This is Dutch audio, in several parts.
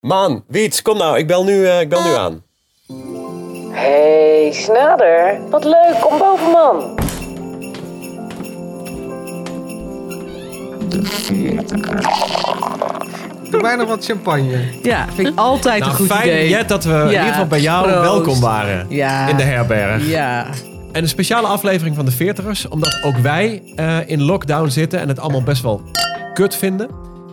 Man, Wiets, kom nou. Ik bel nu, eh, ik bel nu aan. Hey, Snader. Wat leuk, kom boven, man. Doe mij nog wat champagne. Ja, vind ik altijd Nou, een goed fijn, idee. Jet, dat we in ieder geval bij jou proost. welkom waren. Ja. In de herberg. Ja. En een speciale aflevering van de 40ers, omdat ook wij eh, in lockdown zitten en het allemaal best wel kut vinden.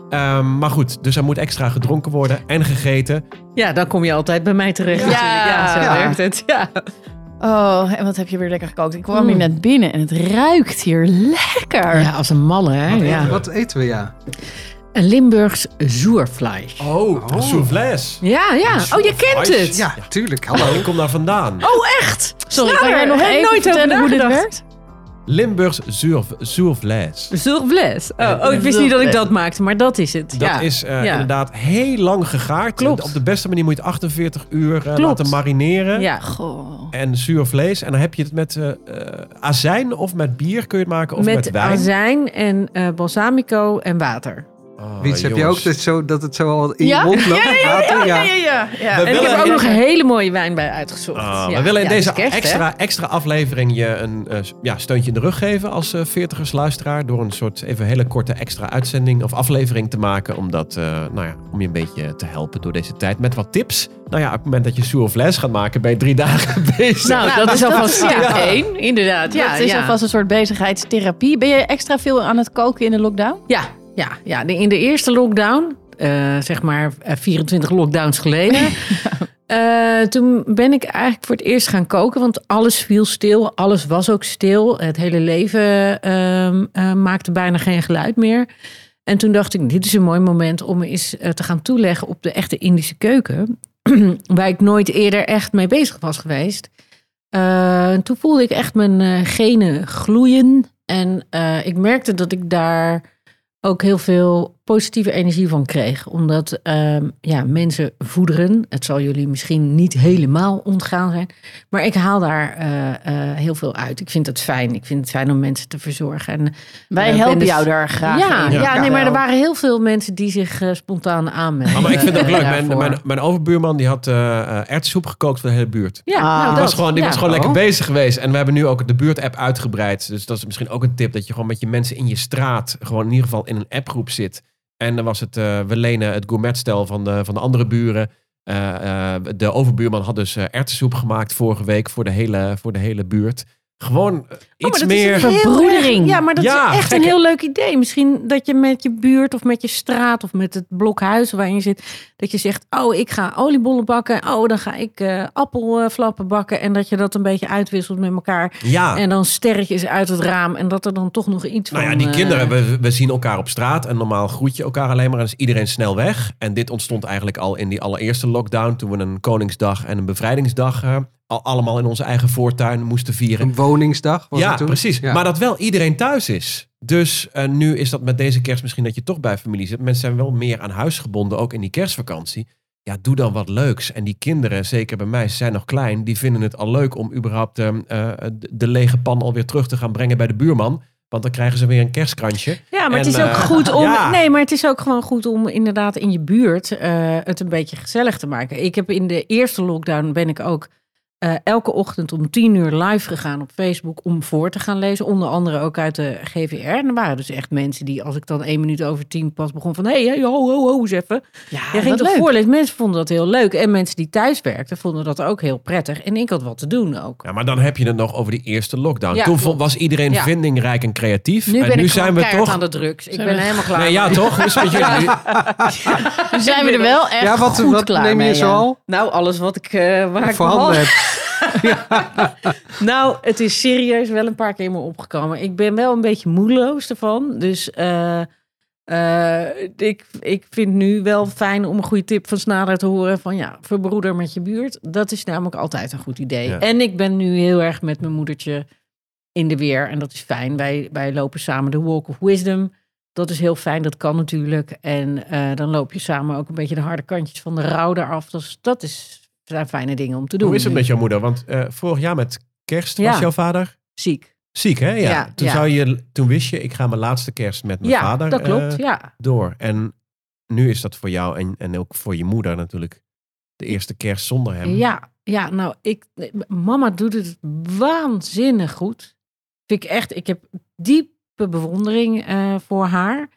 Ehm, maar goed, dus er moet extra gedronken worden en gegeten. ja, dan kom je altijd bij mij terecht Ja. zo Ja. werkt het. Ja. Oh, en wat heb je weer lekker gekookt. Ik kwam Mm. hier net binnen en het ruikt hier lekker. ja, als een malle, hè? Ja. Wat eten we, ja? Een Limburgs zoerfleisch. Oh, Oh. Ja, ja. Oh, je kent het. Ja, tuurlijk. Hallo. Ik kom daar vandaan. Oh, echt? Sorry, Snader, kan jij nog even nooit over vertellen hoe dit werkt? Limburgs soufflés. Zoerfles. Oh, oh, ik wist niet dat ik dat maakte, maar dat is het. Dat ja. is eh, Ja. inderdaad heel lang gegaard. Klopt. Op de beste manier moet je het 48 uur eh, laten marineren. Ja. Goh. En zuur vlees. En dan heb je het met eh, azijn of met bier kun je het maken. Of met, Met wijn. azijn en eh, balsamico en water. Oh, Wiets, heb je ook dat, zo, dat het zo al in Ja? je mond loopt? Ja, ja, ja, ja, ja, ja, ja. We En ik willen heb ook in- nog een hele mooie wijn bij uitgezocht. Ah, Ja. We willen in Ja, deze hè? extra, extra aflevering je een eh, ja, steuntje in de rug geven als eh 40ers luisteraar. Door een soort even hele korte extra uitzending of aflevering te maken. Omdat, eh, nou ja, om je een beetje te helpen door deze tijd. Met wat tips. Nou ja, op het moment dat je soer vlees gaat maken, ben je drie dagen bezig. Nou, dat is alvast stap één, inderdaad. Ja, het is ja. alvast een soort bezigheidstherapie. Ben je extra veel aan het koken in de lockdown? Ja, ja, ja. In de eerste lockdown, eh, zeg maar eh, 24 lockdowns geleden. eh, toen ben ik eigenlijk voor het eerst gaan koken, want alles viel stil. Alles was ook stil. Het hele leven ehm, eh, maakte bijna geen geluid meer. En toen dacht ik, dit is een mooi moment om me eens eh, te gaan toeleggen op de echte Indische keuken. waar ik nooit eerder echt mee bezig was geweest. Eh, toen voelde ik echt mijn eh, genen gloeien. En eh, ik merkte dat ik daar ook heel veel positieve energie van kreeg. Omdat ehm, ja, mensen voederen. Het zal jullie misschien niet helemaal ontgaan zijn. Maar ik haal daar eh, eh, heel veel uit. Ik vind het fijn. Ik vind het fijn om mensen te verzorgen. En, Wij eh, helpen dus- jou daar graag ja, in. ja, Ja. nee, maar er waren heel veel mensen die zich spontaan aanmelden. Maar, maar ik vind het ook leuk. Mijn, mijn, mijn overbuurman die had erwtensoep gekookt voor de hele buurt. Ja, Ah. nou, Die dat, was gewoon, die ja. was gewoon lekker Oh. bezig geweest. En we hebben nu ook de buurt-app uitgebreid. Dus dat is misschien ook een tip. Dat je gewoon met je mensen in je straat... gewoon in ieder geval in een appgroep zit. En dan was het... eh, we lenen het gourmetstel van de, van de andere buren. Eh, eh, de overbuurman had dus uh, gemaakt vorige week... voor de hele, voor de hele buurt. Gewoon eh, Oh, maar iets meer... heel Verbroedering. Ja, maar dat Ja, is echt gek, een heel leuk idee. Misschien dat je met je buurt of met je straat of met het blok huizen waarin je zit, dat je zegt, oh, ik ga oliebollen bakken. Oh, dan ga ik eh, appelflappen bakken. En dat je dat een beetje uitwisselt met elkaar. Ja. En dan sterretjes uit het raam. En dat er dan toch nog iets Nou ja, van... die eh, kinderen, we, we zien elkaar op straat en normaal groet je elkaar alleen maar en is iedereen snel weg. En dit ontstond eigenlijk al in die allereerste lockdown, toen we een Koningsdag en een Bevrijdingsdag eh, al allemaal in onze eigen voortuin moesten vieren. Een woningsdag was Ja, het toen? precies. Ja. Maar dat wel iedereen thuis is. Dus eh, nu is dat met deze kerst misschien dat je toch bij familie zit. Mensen zijn wel meer aan huis gebonden, ook in die kerstvakantie. Ja, doe dan wat leuks. En die kinderen, zeker bij mij, ze zijn nog klein, die vinden het al leuk om überhaupt eh, eh, de- de lege pan alweer terug te gaan brengen bij de buurman. Want dan krijgen ze weer een kerstkrantje. Ja, maar het is ook eh, goed om. ja. Nee, maar het is ook gewoon goed om inderdaad in je buurt eh, het een beetje gezellig te maken. Ik heb in de eerste lockdown ben ik ook eh, elke ochtend om tien uur live gegaan op Facebook om voor te gaan lezen. Onder andere ook uit de GVR. En er waren dus echt mensen die, als ik dan één minuut over tien pas begon van... hé, hey, ho, ho, ho, eens even. Ja, ging toch voorlezen. Mensen vonden dat heel leuk. En mensen die thuis werkten vonden dat ook heel prettig. En ik had wat te doen ook. Ja, maar dan heb je het nog over die eerste lockdown. Ja, Toen klopt. was iedereen Ja. vindingrijk en creatief. Nu en ben nu ik zijn we toch. aan de drugs. Ik Zijn ben we- helemaal klaar. Nee, ja, toch? Dus je, Nu zijn we er wel echt Ja, wat, goed wat klaar neem je mee, zo ja. al Nou, alles wat ik, eh waar ik voorhanden hebt? Nou, het is serieus wel een paar keer in me opgekomen. Ik ben wel een beetje moedeloos ervan. Dus eh, eh, ik, ik vind nu wel fijn om een goede tip van Snader te horen. Van ja, verbroeder met je buurt. Dat is namelijk altijd een goed idee. Ja. En ik ben nu heel erg met mijn moedertje in de weer. En dat is fijn. Wij, wij lopen samen de Walk of Wisdom. Dat is heel fijn, dat kan natuurlijk. En eh, dan loop je samen ook een beetje de harde kantjes van de rouw eraf. Dus dat is, zijn fijne dingen om te doen. hoe is het met jouw moeder? Want eh, vorig jaar met kerst Ja. was jouw vader Ziek. ziek, hè? Ja. Ja, toen. Zou je, toen wist je, ik ga mijn laatste kerst met mijn Ja, vader dat klopt. eh, ja. door. En nu is dat voor jou en, en ook voor je moeder natuurlijk de eerste kerst zonder hem. Ja, ja, nou, ik, mama doet het waanzinnig goed. Vind ik echt, ik heb diepe bewondering eh, voor haar.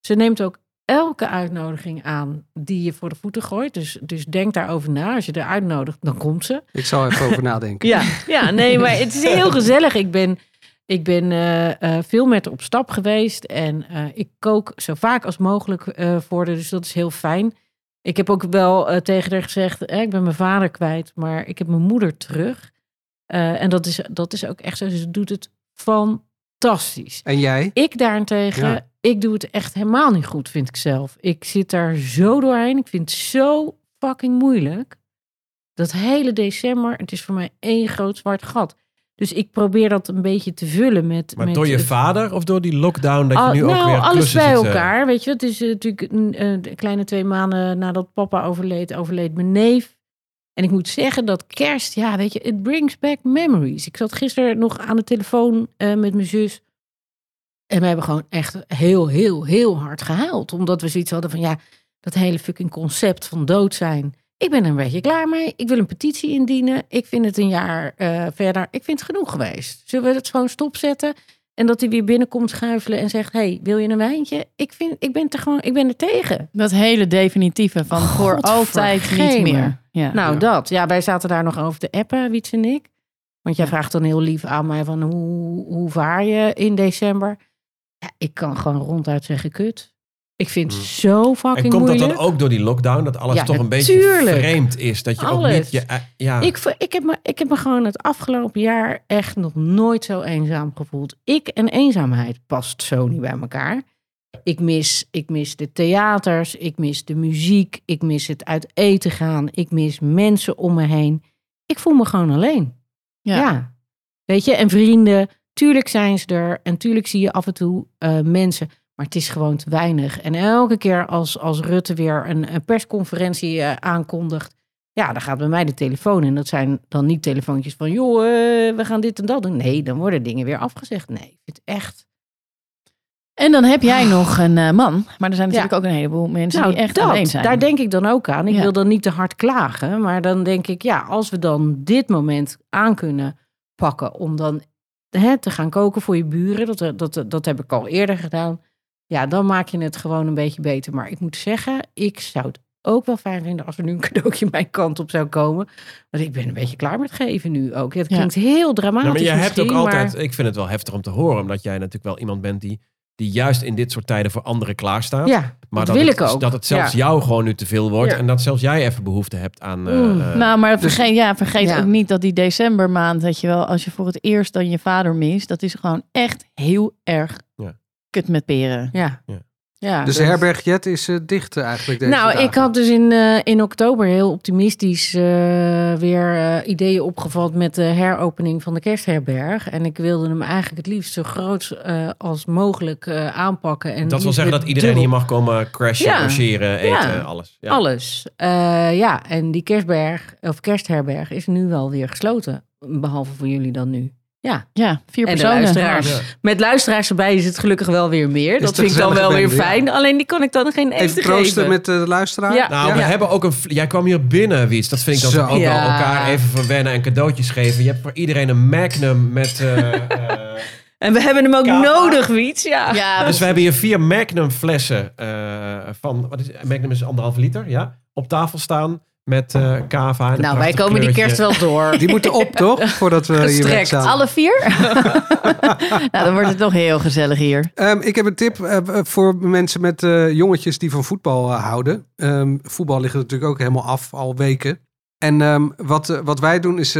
Ze neemt ook elke uitnodiging aan die je voor de voeten gooit. Dus, dus denk daarover na. Als je er uitnodigt, dan komt ze. Ik zal even over nadenken. Ja, ja, nee, maar het is heel gezellig. Ik ben, ik ben eh, eh, veel met op stap geweest en eh, ik kook zo vaak als mogelijk voor haar, dus dat is heel fijn. Ik heb ook wel tegen haar gezegd, eh, ik ben mijn vader kwijt, maar ik heb mijn moeder terug. En dat is, dat is ook echt zo. Ze doet het fantastisch. En jij? Ik daarentegen, Ja. ik doe het echt helemaal niet goed, vind ik zelf. Ik zit daar zo doorheen. Ik vind het zo fucking moeilijk. Dat hele december, het is voor mij één groot zwart gat. Dus ik probeer dat een beetje te vullen met... Maar met door je het- vader of door die lockdown dat je Al- nu ook nou, weer alles bij eh, elkaar. Weet je, het is eh, natuurlijk een eh, de kleine twee maanden nadat papa overleed, overleed mijn neef. En ik moet zeggen dat kerst, ja, weet je, it brings back memories. Ik zat gisteren nog aan de telefoon eh, met mijn zus. En we hebben gewoon echt heel, heel, heel hard gehuild. Omdat we zoiets hadden van, ja, dat hele fucking concept van dood zijn. Ik ben er een beetje klaar mee. Ik wil een petitie indienen. Ik vind het een jaar eh, verder. Ik vind het genoeg geweest. Zullen we het gewoon stopzetten? En dat hij weer binnenkomt schuifelen en zegt: Hey, wil je een wijntje? Ik, vind, ik, ben, er gewoon, ik ben er tegen. Dat hele definitieve van voor altijd niet meer. Ja. Nou, Ja. dat. Ja, wij zaten daar nog over te appen, Wiets en ik. Want jij vraagt dan heel lief aan mij: van hoe, hoe vaar je in december? Ja, ik kan gewoon ronduit zeggen: kut. Ik vind het zo fucking En komt dat moeilijk. dan ook door die lockdown? Dat alles Ja, toch een beetje vreemd is? Dat je ook niet... Je, eh, ja. Ik, vo- ik, heb me, ik heb me gewoon het afgelopen jaar echt nog nooit zo eenzaam gevoeld. Ik en eenzaamheid past zo niet bij elkaar. Ik mis, ik mis de theaters, ik mis de muziek, ik mis het uit eten gaan, ik mis mensen om me heen. Ik voel me gewoon alleen. Ja. Ja. Weet je, en vrienden, tuurlijk zijn ze er en tuurlijk zie je af en toe eh, mensen, maar het is gewoon te weinig. En elke keer als, als Rutte weer een, een persconferentie eh, aankondigt, ja, dan gaat bij mij de telefoon. En dat zijn dan niet telefoontjes van, joh, eh, we gaan dit en dat doen. Nee, dan worden dingen weer afgezegd. Nee, ik vind het echt... En dan heb jij nog een eh, man. Maar er zijn natuurlijk Ja. ook een heleboel mensen Nou, die echt dat, alleen zijn. daar denk ik dan ook aan. Ik Ja. wil dan niet te hard klagen. Maar dan denk ik, ja, als we dan dit moment aan kunnen pakken... om dan hè, te gaan koken voor je buren. Dat, dat, dat heb ik al eerder gedaan. Ja, dan maak je het gewoon een beetje beter. Maar ik moet zeggen, ik zou het ook wel fijn vinden... als er nu een cadeautje mijn kant op zou komen. Want ik ben een beetje klaar met geven nu ook. Het Ja. klinkt heel dramatisch Nou, maar je hebt ook altijd... maar- Ik vind het wel heftig om te horen. Omdat jij natuurlijk wel iemand bent die, die juist in dit soort tijden voor anderen klaarstaat. Ja, maar dat wil het, ik ook. Dat het zelfs Ja. jou gewoon nu te veel wordt. Ja. En dat zelfs jij even behoefte hebt aan... Mm. eh, Nou, maar Dus- vergeet, ja, vergeet Ja. ook niet dat die decembermaand, dat je wel, als je voor het eerst dan je vader mist, dat is gewoon echt heel erg Ja. Kut met peren. ja. Ja. ja. Dus de dat- herberg Jet is eh, dicht eh, eigenlijk deze Nou, dagen. ik had dus in, eh, in oktober heel optimistisch eh, weer eh, ideeën opgevat met de heropening van de kerstherberg. En ik wilde hem eigenlijk het liefst zo groot eh, als mogelijk eh, aanpakken. En dat wil zeggen dat iedereen dubbel- hier mag komen crashen, Ja. logeren, eten, Ja. alles. Ja. Alles. Eh, ja, en die kerstberg, of kerstherberg, is nu wel weer gesloten. Behalve voor jullie dan nu. Ja, Ja, vier En personen. luisteraars. Ja. met luisteraars erbij is het gelukkig wel weer meer. Is dat vind ik dan wel weer ja. fijn. Alleen die kan ik dan geen eten Even troosten geven. met de luisteraar. Ja. Nou, Ja. we hebben ook een... Jij kwam hier binnen, Wiets. Dat vind ik dan ook wel elkaar even verwennen en cadeautjes geven. Je hebt voor iedereen een Magnum met... eh, eh, En we hebben hem ook Kava. nodig, Wiets. Ja. Ja, dus we hebben hier vier Magnum flessen eh, van... Wat is, Magnum is anderhalf liter, ja? Op tafel staan met eh kava. Nou, wij komen die kerst wel door. Die moeten op, toch? Voordat we hier Gestrekt. wegstaan. alle vier? nou, dan wordt het nog heel gezellig hier. Ehm, ik heb een tip eh, voor mensen met eh, jongetjes die van voetbal houden. Ehm, voetbal ligt natuurlijk ook helemaal af, al weken. En ehm, wat, wat wij doen is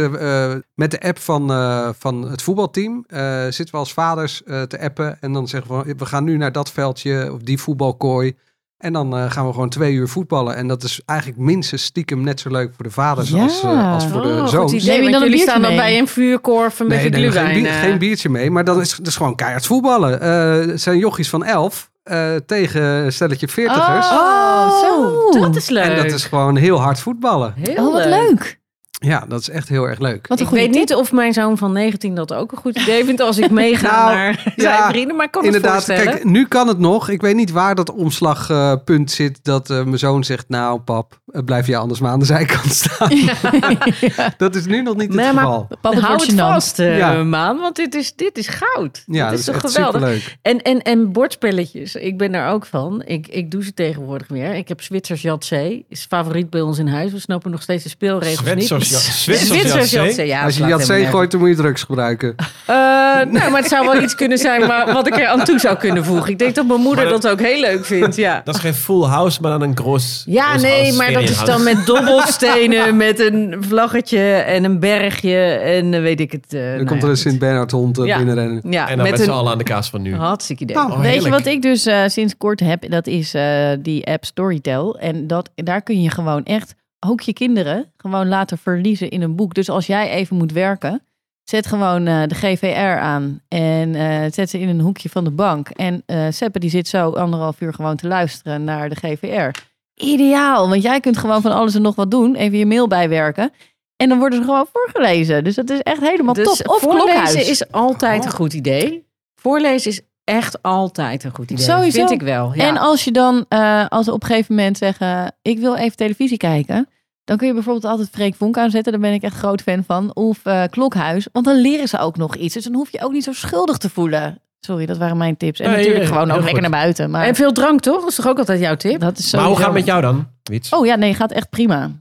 met de app van, eh, van het voetbalteam eh, zitten we als vaders te appen. En dan zeggen we, we gaan nu naar dat veldje of die voetbalkooi. En dan eh, gaan we gewoon twee uur voetballen. En dat is eigenlijk minstens stiekem net zo leuk voor de vaders Ja. als, eh, als voor de Oh, zoons. idee, Neem je want dan een jullie biertje staan dan mee? bij een vuurkorf een beetje nee, gluwijn. geen, bier- eh. geen biertje mee, maar dat is, dat is gewoon keihard voetballen. Eh, het zijn jochies van elf eh, tegen een stelletje veertigers. Oh, zo. Oh. Dat is leuk. en dat is gewoon heel hard voetballen. heel Oh, wat leuk. Ja, dat is echt heel erg leuk. Wat een Ik goede weet tip. niet of mijn zoon van 19 dat ook een goed idee vindt als ik meega Nou, naar ja, zijn vrienden. Maar ik kan het Inderdaad, voorstellen. kijk, nu kan het nog. Ik weet niet waar dat omslagpunt zit dat eh, mijn zoon zegt, nou pap, blijf je anders maar aan de zijkant staan. Dat is nu nog niet het Nee, maar- geval. Papa Hou wordt het vast, eh, Ja. Maan, want dit is, dit is goud. Ja, dat is toch echt geweldig. superleuk. En, en, en bordspelletjes, ik ben daar ook van. Ik, ik doe ze tegenwoordig meer. Ik heb Zwitsers Jatzee, is favoriet bij ons in huis. We snappen nog steeds de speelregels Zwitsers niet. Ja- Zwitsers Jatzee? ja. Als je helemaal gooit, dan moet je drugs gebruiken. Eh, nou, maar het zou wel iets kunnen zijn maar wat ik er aan toe zou kunnen voegen. Ik denk dat mijn moeder dat, dat- ook heel leuk vindt, ja. Dat is geen full house, maar dan een gros. Ja, gros nee, house, maar dat is dan met dobbelstenen, met een vlaggetje en een bergje en eh, weet ik het. eh, Dan nou komt ja, er een. Sint-Bernard hond Ja. binnenrennen. Ja, En dan met, met z'n allen aan de kaas van nu. hartstikke idee. Oh, Oh, Weet je wat ik dus eh, sinds kort heb? Dat is eh, die app Storytel. En dat, daar kun je gewoon echt, ook je kinderen, gewoon laten verliezen in een boek. Dus als jij even moet werken, zet gewoon eh, de GVR aan. En eh, zet ze in een hoekje van de bank. En eh Seppe die zit zo anderhalf uur gewoon te luisteren naar de GVR. Ideaal, want jij kunt gewoon van alles en nog wat doen. Even je mail bijwerken. En dan worden ze gewoon voorgelezen. Dus dat is echt helemaal Dus top. Of voorlezen klokhuis. is altijd Oh. een goed idee. Voorlezen is echt altijd een goed idee. Sowieso. Vind ik wel. Ja. En als je dan, eh, als ze op een gegeven moment zeggen, ik wil even televisie kijken. Dan kun je bijvoorbeeld altijd Freek Vonk aanzetten. Daar ben ik echt groot fan van. Of eh, Klokhuis. Want dan leren ze ook nog iets. Dus dan hoef je ook niet zo schuldig te voelen. Sorry, dat waren mijn tips. En Nee, natuurlijk gewoon ook goed. lekker naar buiten. Maar En veel drank, toch? Dat is toch ook altijd jouw tip? dat is Maar hoe gaat het met jou dan? Oh ja, nee, gaat echt prima.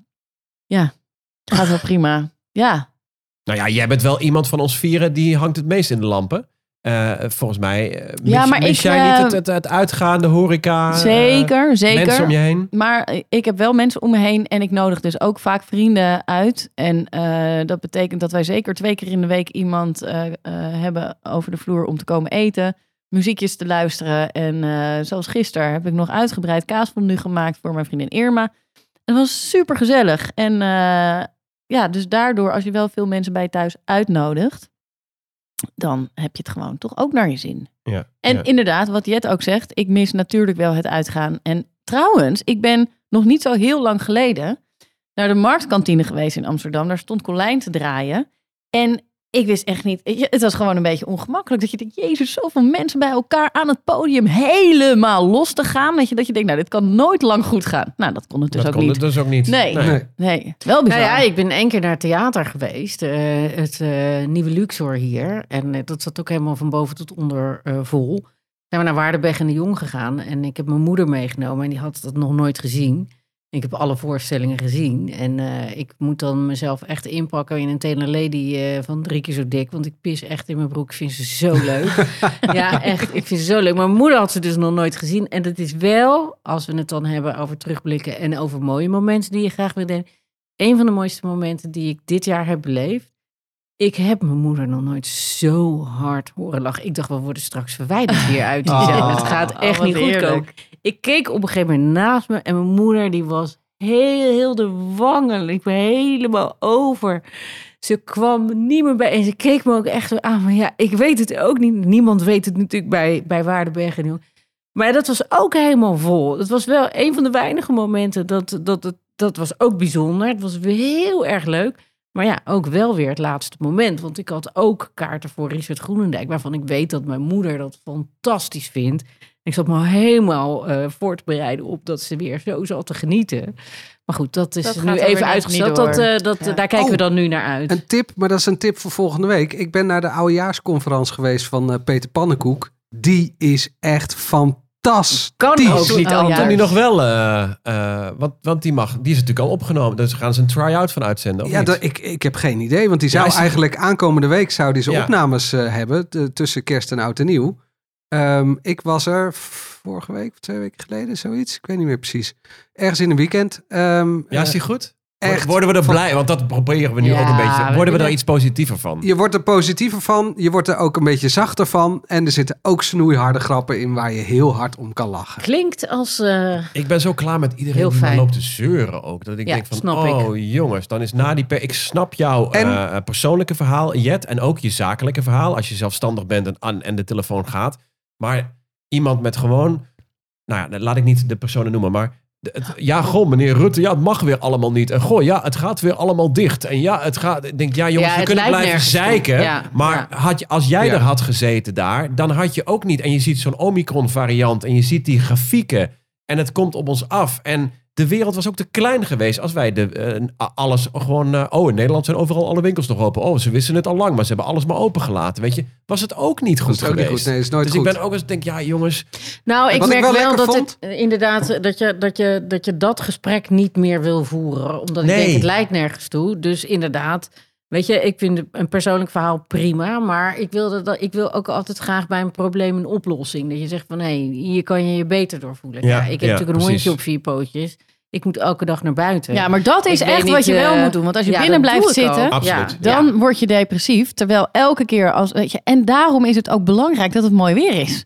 Ja, gaat wel prima. Ja, Nou ja, jij bent wel iemand van ons vieren die hangt het meest in de lampen. Eh, volgens mij eh, mis, Ja, maar mis ik, jij eh, niet het, het, het uitgaan, de horeca? eh, zeker, zeker. Mensen om je heen? Maar ik heb wel mensen om me heen en ik nodig dus ook vaak vrienden uit. En eh, dat betekent dat wij zeker twee keer in de week iemand eh, eh, hebben over de vloer om te komen eten. Muziekjes te luisteren. En eh, zoals gisteren heb ik nog uitgebreid kaasfondue gemaakt voor mijn vriendin Irma. En dat was super gezellig. En eh, ja, dus daardoor als je wel veel mensen bij thuis uitnodigt, dan heb je het gewoon toch ook naar je zin. Ja, En ja. inderdaad, wat Jet ook zegt, ik mis natuurlijk wel het uitgaan. En trouwens, ik ben nog niet zo heel lang geleden naar de marktkantine geweest in Amsterdam. Daar stond Colijn te draaien. En ik wist echt niet, het was gewoon een beetje ongemakkelijk. Dat je denkt, jezus, zoveel mensen bij elkaar aan het podium helemaal los te gaan. Weet je, dat je denkt, nou, dit kan nooit lang goed gaan. Nou, dat kon het dus dat ook kon niet. het dus ook niet. Nee. Nee. Nee, wel bizar. Nou ja, ik ben één keer naar het theater geweest. eh, het eh, nieuwe Luxor hier. En eh, dat zat ook helemaal van boven tot onder eh, vol. Zijn we naar Waardenberg en de Jong gegaan. En ik heb mijn moeder meegenomen. En die had dat nog nooit gezien. Ik heb alle voorstellingen gezien. En eh, ik moet dan mezelf echt inpakken in een Taylor Lady eh, van drie keer zo dik. Want ik pis echt in mijn broek. Ik vind ze zo leuk. ja, echt. Ik vind ze zo leuk. Maar mijn moeder had ze dus nog nooit gezien. En dat is wel, als we het dan hebben over terugblikken en over mooie momenten die je graag wil delen. Een van de mooiste momenten die ik dit jaar heb beleefd. Ik heb mijn moeder nog nooit zo hard horen lachen. Ik dacht, we worden straks verwijderd hier uit die zaal. Het gaat Oh, echt wat niet goed komen. Ik keek op een gegeven moment naast me en mijn moeder die was heel, heel de wangen. Ik ben helemaal over. Ze kwam niet meer bij en ze keek me ook echt aan. Maar ja, ik weet het ook niet. Niemand weet het natuurlijk bij, bij Waardenberg en. Maar dat was ook helemaal vol. Het was wel een van de weinige momenten dat, dat, dat, dat was ook bijzonder. Het was weer heel erg leuk. Maar ja, ook wel weer het laatste moment. Want ik had ook kaarten voor Richard Groenendijk. Waarvan ik weet dat mijn moeder dat fantastisch vindt. Ik zat me helemaal eh, voor te bereiden op dat ze weer zo zat te genieten. Maar goed, dat is Dat nu even uitgesteld. Dat, eh, dat, Ja. Daar kijken we Oh. dan nu naar uit. Een tip, maar dat is een tip voor volgende week. Ik ben naar de oudejaarsconferentie van eh, Peter Pannenkoek. Die is echt fantastisch. kan ook niet Oh, anders. Die nog wel, eh, eh, want, want die mag, die is natuurlijk al opgenomen. Dus gaan ze een try-out van uitzenden. Of Ja, niet? dat, ik, ik heb geen idee, want die zou Ja, eigenlijk aankomende week zou die zijn Ja. opnames eh, hebben tussen kerst en oud en nieuw. Ehm, ik was er vorige week, of twee weken geleden, zoiets. Ik weet niet meer precies. Ergens in een weekend. Ehm, ja, is die goed? Echt Worden we er van- blij? Want dat proberen we nu Ja, ook een beetje. Worden we er iets positiever van? je wordt er positiever van, je wordt er ook een beetje zachter van. En er zitten ook snoeiharde grappen in waar je heel hard om kan lachen. Klinkt als... eh, Ik ben zo klaar met iedereen Heel die fijn. loopt te zeuren ook. Dat ik Ja, denk van, snap ik. oh jongens, dan is na die... per- Ik snap jouw En- eh, persoonlijke verhaal, Jet. En ook je zakelijke verhaal. Als je zelfstandig bent en, aan- en de telefoon gaat. Maar iemand met gewoon... Nou ja, laat ik niet de personen noemen. Maar ja, goh, meneer Rutte, ja, het mag weer allemaal niet. En goh, ja, het gaat weer allemaal dicht. En ja, het gaat... Ik denk, ja jongens, Ja, we kunnen blijven zeiken. Ja, maar ja. Had je, als jij Ja. er had gezeten daar, dan had je ook niet... En je ziet zo'n Omicron-variant en je ziet die grafieken. En het komt op ons af. En de wereld was ook te klein geweest als wij de, eh, alles gewoon... eh, oh, in Nederland zijn overal alle winkels nog open. Oh, ze wisten het al lang, maar ze hebben alles maar opengelaten. Weet je, was het ook niet goed ook niet geweest. goed. Nee, is nooit dus goed. ik ben ook eens denk, ja jongens... Nou, ik merk wel dat vond- het eh, inderdaad dat je, dat, je, dat je dat gesprek niet meer wil voeren. Omdat ik denk, het leidt nergens toe. Dus inderdaad, weet je, ik vind een persoonlijk verhaal prima. Maar ik wil, dat, ik wil ook altijd graag bij een probleem een oplossing. Dat je zegt van, hé, hier kan je je beter door voelen. Ja, Ja, ik heb ja, natuurlijk een hondje op vier pootjes. Ik moet elke dag naar buiten. Ja, maar dat is Ik echt niet, wat je wel eh, moet doen. Want als je ja, binnen blijft zitten, dan ja. word je depressief. Terwijl elke keer als. Weet je, en daarom is het ook belangrijk dat het mooi weer is.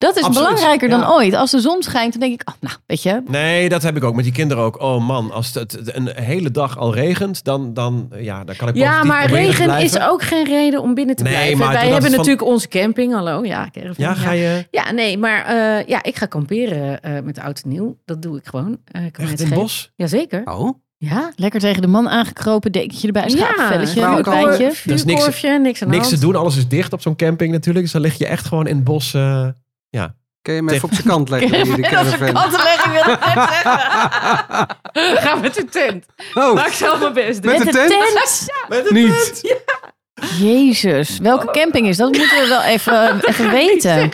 Dat is Absoluut, belangrijker dan ja. ooit. Als de zon schijnt, dan denk ik, oh, nou, weet je. Nee, dat heb ik ook met die kinderen ook. Oh man, als het een hele dag al regent, dan, dan, ja, dan kan ik Ja, maar regen blijven. is ook geen reden om binnen te Nee, blijven. maar Wij hebben van- natuurlijk onze camping. Hallo, ja. caravan, Ja, ga je Ja, nee, maar eh, ja, ik ga kamperen eh, met oud en nieuw. Dat doe ik gewoon. Eh, kan echt in het bos? Jazeker. Oh, Ja. Lekker tegen de man aangekropen, dekentje erbij, schaapvelletje, vrouw een. Er is niks- Vuurkorfje, niks aan de Niks te doen, alles is dicht op zo'n camping natuurlijk. Dus dan lig je echt gewoon in het bos. Ja. kun je hem even op zijn kant leggen? hier, die En als een caravan? kantenlegging wil ik net zeggen. Gaan met de tent. Oh, Maar ik zal mijn best. Met de tent? niet. Jezus, welke camping is dat? Dat moeten we wel even, even weten.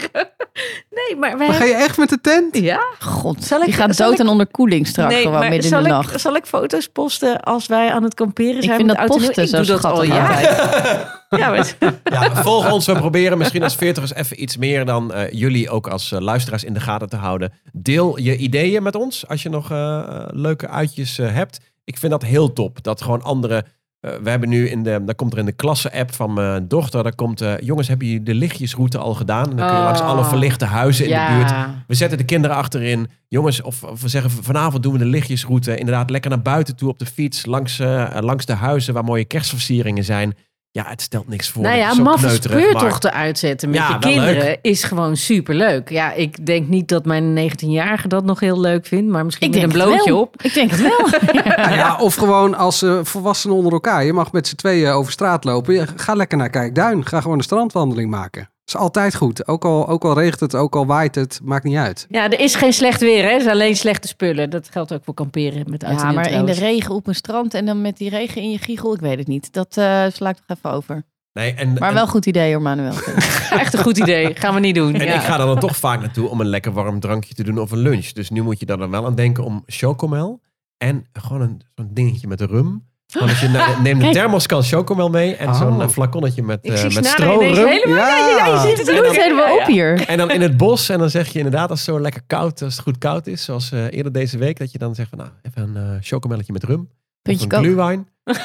Nee, maar wij Maar ga je echt met de tent? Ja? God, Zal ik- die gaat dood ik- aan onderkoeling straks nee, gewoon midden in zal de ik, nacht. zal ik foto's posten als wij aan het kamperen Ik zijn? vind met dat en posten zo Ik doe dat al schattig jaren. Ja, maar, ja, volg ons. We proberen misschien als veertigers even iets meer dan eh, jullie ook als eh, luisteraars in de gaten te houden. Deel je ideeën met ons als je nog eh, leuke uitjes eh, hebt. Ik vind dat heel top. Dat gewoon andere... eh, we hebben nu in de... Daar komt er in de klasse-app van mijn dochter... Daar komt... eh, jongens, hebben jullie de lichtjesroute al gedaan? En dan kun je Oh. langs alle verlichte huizen in ja. de buurt... We zetten de kinderen achterin. Jongens, of, of we zeggen vanavond doen we de lichtjesroute. Inderdaad, lekker naar buiten toe op de fiets. Langs, eh, langs de huizen waar mooie kerstversieringen zijn. Ja, het stelt niks voor. Nou ja, maffe maar- speurtochten uitzetten met Ja, je kinderen leuk. is gewoon superleuk. Ja, ik denk niet dat mijn 19-jarige dat nog heel leuk vindt, maar misschien Ik met een blootje wel. op. Ik denk het wel. Nou ja, of gewoon als eh, volwassenen onder elkaar. Je mag met z'n tweeën over straat lopen. Ga lekker naar Kijkduin. Ga gewoon een strandwandeling maken. Is altijd goed. Ook al, ook al regent het, ook al waait het. Maakt niet uit. Ja, er is geen slecht weer, hè? Er is alleen slechte spullen. Dat geldt ook voor kamperen met en Ja, maar in de regen op een strand en dan met die regen in je giegel, ik weet het niet. Dat eh sla ik toch even over. Nee, en, Maar en- wel goed idee hoor, Manuel. Echt een goed idee. Gaan we niet doen. En ja. ik ga er dan toch vaak naartoe om een lekker warm drankje te doen of een lunch. Dus nu moet je daar dan wel aan denken om chocomel. En gewoon een, zo'n dingetje met rum. Als je ne- neemt een thermoskan chocomel mee. En Oh. zo'n eh, flaconnetje met, eh zie met stroom. helemaal... Ja, ja, ja, je ziet het bloeit helemaal op hier. En dan in het bos. En dan zeg je inderdaad, als het zo lekker koud, als het goed koud is. Zoals eh, eerder deze week. Dat je dan zegt van, nou, even een eh chocomelletje met rum. Puntje of een glühwein.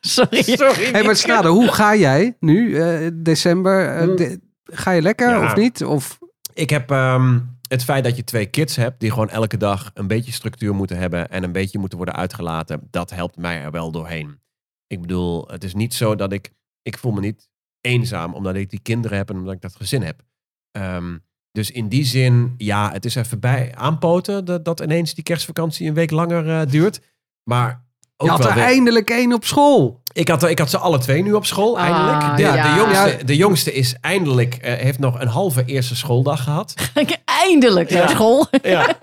Sorry. Sorry. Hé, maar Snade, hoe ga jij nu, eh, december? eh, Mm. de- ga je lekker Ja. of niet? Of, Ik heb ehm, het feit dat je twee kids hebt die gewoon elke dag een beetje structuur moeten hebben en een beetje moeten worden uitgelaten, dat helpt mij er wel doorheen. Ik bedoel, het is niet zo dat ik, ik voel me niet eenzaam omdat ik die kinderen heb en omdat ik dat gezin heb. Ehm, dus in die zin, ja, het is even bij aanpoten dat, dat ineens die kerstvakantie een week langer eh, duurt. Maar ook je had wel er weer- eindelijk één op school. Ik had, ik had ze alle twee nu op school, Ah, eindelijk. De, ja. de, jongste, de jongste is eindelijk, eh, heeft nog een halve eerste schooldag gehad. Eindelijk naar Ja. school. Ja.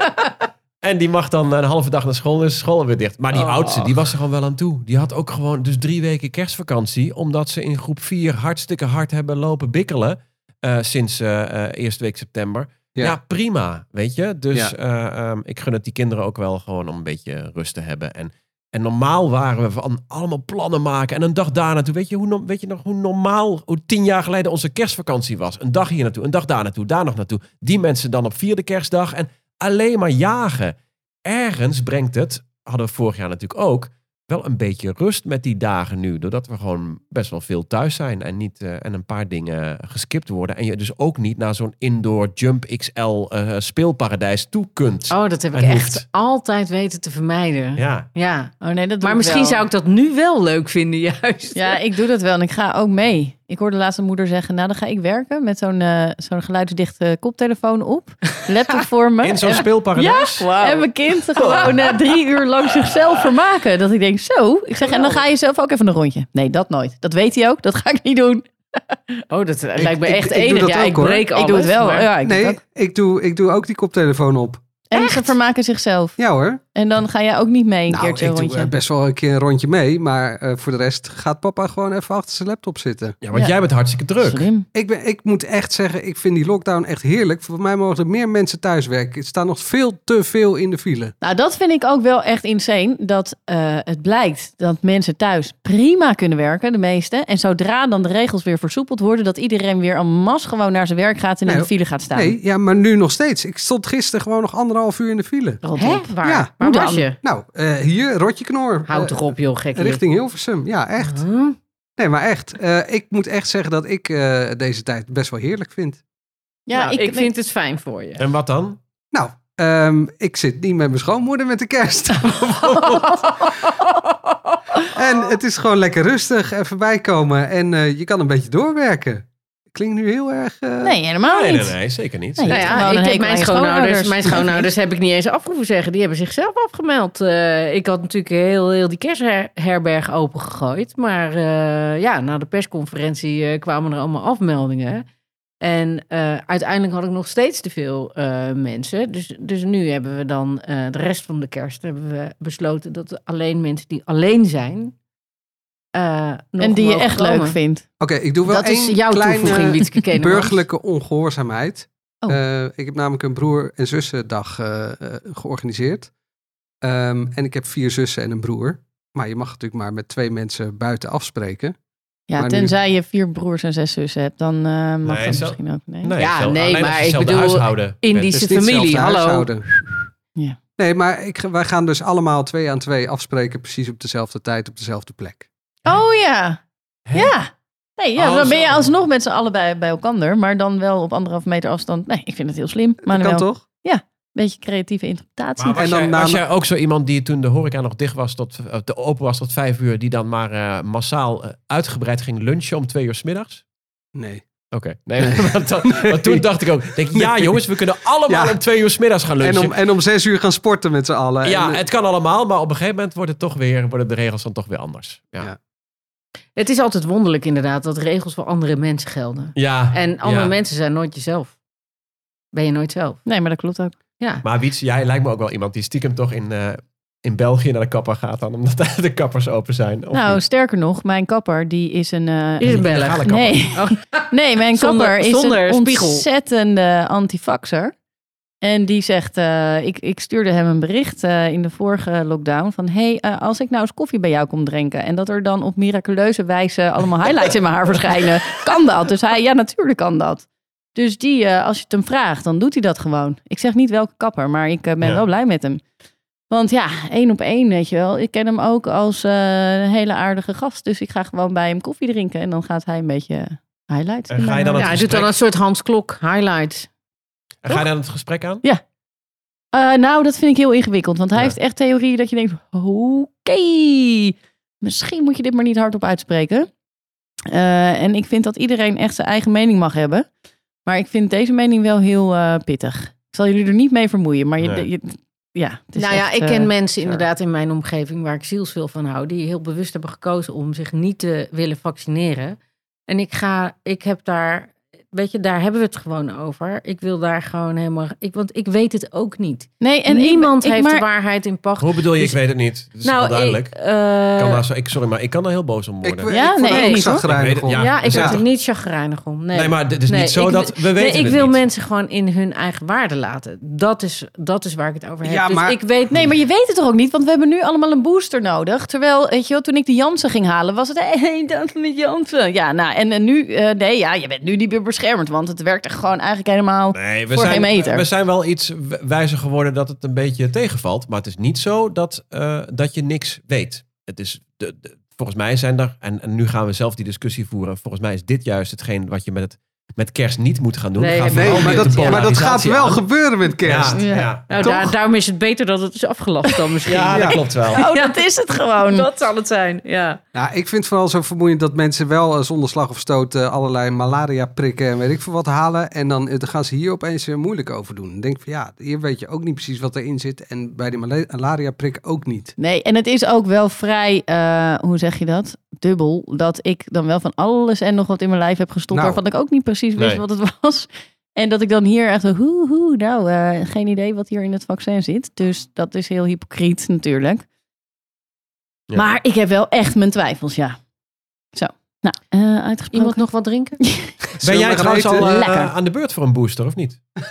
En die mag dan een halve dag naar school, dus school weer dicht. Maar die Oh. oudste, die was er gewoon wel aan toe. Die had ook gewoon dus drie weken kerstvakantie, omdat ze in groep vier hartstikke hard hebben lopen bikkelen eh, sinds eh, eh, eerste week september. Ja. Ja. prima, weet je. Dus Ja. eh, ehm, ik gun het die kinderen ook wel gewoon om een beetje rust te hebben. En, en normaal waren we van allemaal plannen maken en een dag daar naartoe. Weet je, hoe, weet je nog hoe normaal, hoe tien jaar geleden onze kerstvakantie was? Een dag hier naartoe, een dag daar naartoe, daar nog naartoe. Die mensen dan op vierde kerstdag en alleen maar jagen. Ergens brengt het, hadden we vorig jaar natuurlijk ook, wel een beetje rust met die dagen nu. Doordat we gewoon best wel veel thuis zijn en, niet, eh, en een paar dingen geskipt worden. En je dus ook niet naar zo'n indoor Jump XL eh, speelparadijs toe kunt. Oh, dat heb ik echt hoeft. altijd weten te vermijden. Ja. Ja, Oh nee, dat doe Maar ik misschien wel. zou ik dat nu wel leuk vinden, juist. Ja, ik doe dat wel en ik ga ook mee. Ik hoorde laatst een moeder zeggen, nou dan ga ik werken met zo'n eh, zo'n geluidsdichte koptelefoon op. Laptop voor me. In zo'n En- speelparadijs? En mijn kind gewoon eh, drie uur lang zichzelf vermaken. Dat ik denk, zo. Ik zeg, en dan ga je zelf ook even een rondje. Nee, dat nooit. Dat weet hij ook. Dat ga ik niet doen. Oh, dat lijkt me ik- echt ik doe enig. dat ja, ook, ik hoor. breek alles. ik doe het wel. maar- Ja, ik doe het Nee, ook. ik doe, ik doe ook die koptelefoon op. En ze vermaken zichzelf. Ja hoor. En dan ga jij ook niet mee een nou, keertje ik een doe rondje. eh, best wel een keer een rondje mee. Maar eh, voor de rest gaat papa gewoon even achter zijn laptop zitten. Ja, want Ja. jij bent hartstikke druk. Slim. Ik, ben, ik moet echt zeggen, ik vind die lockdown echt heerlijk. Voor mij mogen er meer mensen thuiswerken. Er staan nog veel te veel in de file. Nou, dat vind ik ook wel echt insane. Dat eh, het blijkt dat mensen thuis prima kunnen werken, de meeste. En zodra dan de regels weer versoepeld worden, dat iedereen weer en masse gewoon naar zijn werk gaat en in Nee, de file gaat staan. Nee, ja, maar nu nog steeds. Ik stond gisteren gewoon nog anderhalf uur in de file. Rot. Waar? Ja. Waar Hoe was dan? je? Nou, eh, hier, Rotje Knor. Houd Eh, toch op, joh, gek. richting Hilversum. Ja, echt. Huh? Nee, maar echt. Eh, ik moet echt zeggen dat ik eh, deze tijd best wel heerlijk vind. Ja, Nou, ik, ik, vind het fijn voor je. En wat dan? Nou, ehm, ik zit niet met mijn schoonmoeder met de kerst. en het is gewoon lekker rustig, even bijkomen. En eh, je kan een beetje doorwerken. Klinkt nu heel erg... eh, Nee, helemaal Nee, niet. nee, nee, zeker niet. Nee. Nou ja, ik heb mijn schoonouders, mijn schoonouders heb ik niet eens af hoeven zeggen. Die hebben zichzelf afgemeld. Eh, ik had natuurlijk heel, heel die kerstherberg opengegooid. Maar eh, ja, na de persconferentie eh, kwamen er allemaal afmeldingen. En eh, uiteindelijk had ik nog steeds te veel eh, mensen. Dus, dus nu hebben we dan eh, de rest van de kerst hebben we besloten dat alleen mensen die alleen zijn. Eh, nog En die je echt komen. leuk vindt. Oké, ik doe wel Dat is jouw kleine toevoeging, Wietke Kenemans. burgerlijke ongehoorzaamheid. Oh. Eh, ik heb namelijk een broer- en zussendag eh, georganiseerd. Ehm, en ik heb vier zussen en een broer. Maar je mag natuurlijk maar met twee mensen buiten afspreken. Ja, Maar nu- tenzij je vier broers en zes zussen hebt, dan eh, mag Nee, dat zo- misschien ook. Nee. Nee, Ja, zelf- nee, maar je ik bedoel. Indische familie, hallo. Ja. Nee, maar ik, wij gaan dus allemaal twee aan twee afspreken. Precies op dezelfde tijd, op dezelfde plek. Oh ja. Hè? Ja. Nee, ja, Oh, dan ben je alsnog met z'n allen bij, bij elkaar, maar dan wel op anderhalve meter afstand. Nee, ik vind het heel slim. Maar kan wel toch? een beetje creatieve interpretatie. Maar was, En dan jij, was jij ook zo iemand die toen de horeca nog dicht was, tot, eh, te open was tot vijf uur, die dan maar eh, massaal eh, uitgebreid ging lunchen om twee uur 's middags? Nee. Oké, nee, want, dan- want toen dacht ik ook, denk, ja jongens, we kunnen allemaal Ja. om twee uur 's middags gaan En lunchen. om, en om zes uur gaan sporten met z'n allen. ja, En, het kan allemaal, maar op een gegeven moment wordt het toch weer, worden de regels dan toch weer anders. Ja, Ja. Ja. Het is altijd wonderlijk inderdaad dat regels voor andere mensen gelden. En andere ja. mensen zijn nooit jezelf. Ben je nooit zelf. Nee, maar dat klopt ook. Ja. Maar Wiets, jij lijkt me ook wel iemand die stiekem toch in, eh, in België naar de kapper gaat dan, omdat de kappers open zijn. Of nou, niet? sterker nog, mijn kapper, die is een... eh, Is een Belg. Nee. Oh. Nee, mijn Zonder- kapper is zonder een spiegel. ontzettende antifaxer. En die zegt, eh, ik, ik stuurde hem een bericht eh, in de vorige lockdown van... hey, eh, als ik nou eens koffie bij jou kom drinken... en dat er dan op miraculeuze wijze allemaal highlights in mijn haar verschijnen... kan dat? Dus hij, ja, natuurlijk kan dat. Dus die, eh, als je het hem vraagt, dan doet hij dat gewoon. Ik zeg niet welke kapper, maar ik ben Ja. wel blij met hem. Want ja, één op één, weet je wel. Ik ken hem ook als eh, een hele aardige gast. Dus ik ga gewoon bij hem koffie drinken... en dan gaat hij een beetje highlights En ga je dan. Ja, hij doet dan een soort Hans Klok highlights. En ga je dan het gesprek aan? Eh, nou, dat vind ik heel ingewikkeld. Want hij Ja. heeft echt theorieën dat je denkt... Oké, misschien moet je dit maar niet hardop uitspreken. Eh, en ik vind dat iedereen echt zijn eigen mening mag hebben. Maar ik vind deze mening wel heel eh, pittig. Ik zal jullie er niet mee vermoeien. Maar je, Nee. je- ja, het is Nou ja, echt, ik ken mensen inderdaad in mijn omgeving waar ik zielsveel van hou, die heel bewust hebben gekozen om zich niet te willen vaccineren. En ik ga, ik heb daar, weet je, daar hebben we het gewoon over. Ik wil daar gewoon helemaal, ik, want ik weet het ook niet. Nee, en niemand ik, ik, heeft maar, de waarheid in pacht. Hoe bedoel je, Dus- ik weet het niet. Dat is nou, wel duidelijk. Ik, eh, Ik kan daar zo, ik, sorry, maar ik kan daar heel boos om ik, worden. ik Ja, vond nee, het ik Ik het, om. ja. ja, ik dus ben ja. er niet chagrijnig om. Nee, Nee, maar dit is Nee, niet zo ik dat wil- we weten nee, ik het wil niet. mensen gewoon in hun eigen waarde laten. Dat is, dat is waar ik het over heb. Ja, dus maar- ik weet Nee, maar je weet het toch ook niet? Want we hebben nu allemaal een booster nodig. Terwijl, weet je wel, toen ik de Jansen ging halen, was het... Hé, hey, dat met Jansen. Ja, nou, en, en nu... eh, nee, ja, je bent nu niet meer beschermd. Want het werkt echt gewoon eigenlijk helemaal... Nee, we voor zijn, geen meter. we zijn wel iets wijzer geworden dat het een beetje tegenvalt. Maar het is niet zo dat, eh, dat je niks weet. Het is, de, de- volgens mij zijn er, en, en nu gaan we zelf die discussie voeren. Volgens mij is dit juist hetgeen wat je met het met kerst niet moeten gaan doen. Nee, Ga nee, maar dat, maar dat gaat wel aan. gebeuren met kerst. Ja, Ja. ja. Nou, daar, daarom is het beter dat het is afgelast dan misschien. Ja, dat klopt wel. Oh, dat is het gewoon. Dat zal het zijn, ja. Ja, ik vind het vooral zo vermoeiend dat mensen wel eh, zonder slag of stoot eh, allerlei malaria prikken en weet ik veel wat halen. En dan, eh, dan gaan ze hier opeens weer moeilijk over doen. Dan denk van ja, hier weet je ook niet precies wat erin zit. En bij die mala- malaria prik ook niet. Nee, en het is ook wel vrij, eh, hoe zeg je dat? Dubbel. Dat ik dan wel van alles en nog wat in mijn lijf heb gestopt. Nou. waarvan ik ook niet precies wist Nee. wat het was. En dat ik dan hier echt, hoe, hoe, nou, eh, geen idee wat hier in het vaccin zit. Dus dat is heel hypocriet natuurlijk. Ja. Maar ik heb wel echt mijn twijfels, ja. Zo, nou, eh uitgesproken. Iemand nog wat drinken? Ben jij we trouwens al eh, Lekker. aan de beurt voor een booster, of niet?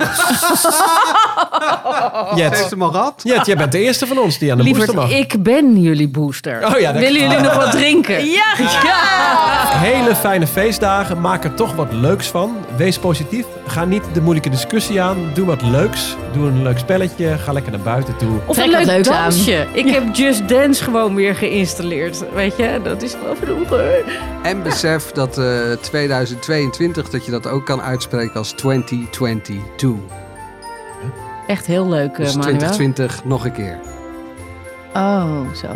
Heeft Jet, hem al gehad? Jet, jij bent de eerste van ons die aan de Lieverd, booster mag. ik ben jullie booster. Oh ja, dat- Willen jullie nog wat drinken? Ja, ja. Hele fijne feestdagen. Maak er toch wat leuks van. Wees positief. Ga niet de moeilijke discussie aan. Doe wat leuks. Doe een leuk spelletje. Ga lekker naar buiten toe. Of Trek een leuk leuks aan. dansje. Ik heb Just Dance gewoon weer geïnstalleerd. Weet je, dat is wel vroeger. En besef dat eh 2022, dat je dat ook kan uitspreken als 2022. Echt heel leuk, Dus uh, Manuel. 2020 nog een keer. Oh, zo.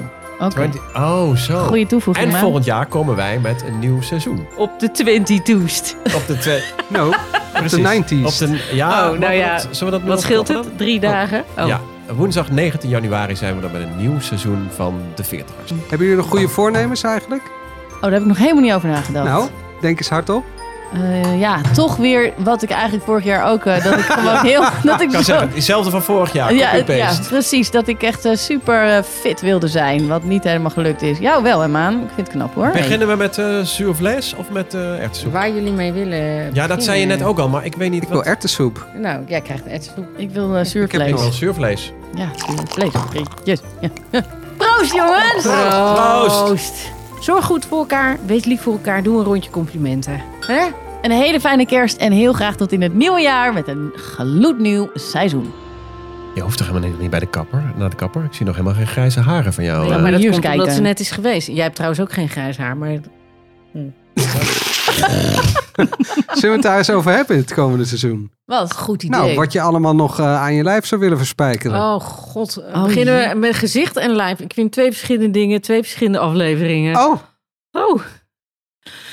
Oké. 20 Oh, zo. Goeie toevoeging, En man. volgend jaar komen wij met een nieuw seizoen. Op de 22st. Op de twee. No, op de 90s. Op de, ja, Oh, nou ja. wat- zullen we dat Wat scheelt het? Drie dagen? dan? Oh. Ja, woensdag 19 januari zijn we dan met een nieuw seizoen van de 40ers. Hebben jullie nog goede voornemens eigenlijk? Oh, daar heb ik nog helemaal niet over nagedacht. Nou, denk eens hardop. Eh, ja, toch weer wat ik eigenlijk vorig jaar ook... eh, dat ik gewoon heel... Dat ik zo, zeggen, hetzelfde van vorig jaar. ja, ja, precies. Dat ik echt eh, super eh, fit wilde zijn. Wat niet helemaal gelukt is. Jou wel, hè, Maan? Ik vind het knap, hoor. Beginnen we met uh, zuurvlees of met uh, erwtensoep? Waar jullie mee willen Ja, dat zei je net ook al, maar ik weet niet Ik wil erwtensoep. Nou, jij krijgt een etsoep. Ik wil uh, Ik zuurvlees. wil zuurvlees. Ja, zuurvlees. Yes. Ja. Proost, jongens! Proost. Zorg goed voor elkaar. Wees lief voor elkaar. Doe een rondje complimenten. Hè? Een hele fijne kerst en heel graag tot in het nieuwe jaar met een gloednieuw seizoen. Je hoeft toch helemaal niet bij de kapper, naar de kapper? Ik zie nog helemaal geen grijze haren van jou. Ja, eh. maar dat komt omdat ze net is geweest. Jij hebt trouwens ook geen grijs haar, maar... Zullen we het daar eens over hebben in het komende seizoen? Wat? Goed idee. Nou, wat je allemaal nog eh, aan je lijf zou willen verspijkeren. Oh god. Oh, Beginnen we met gezicht en lijf. Ik vind twee verschillende dingen, twee verschillende afleveringen. Oh, Oh.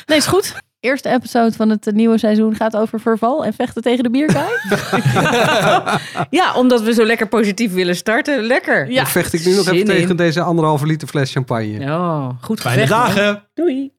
Nee, is goed. Eerste episode van het eh, nieuwe seizoen gaat over verval en vechten tegen de bierkaai. Ja, omdat we zo lekker positief willen starten. Lekker. Ja. dan vecht ik nu nog Zin even in. tegen deze anderhalve liter fles champagne. Ja, goed Fijne gevecht, dagen! Doei.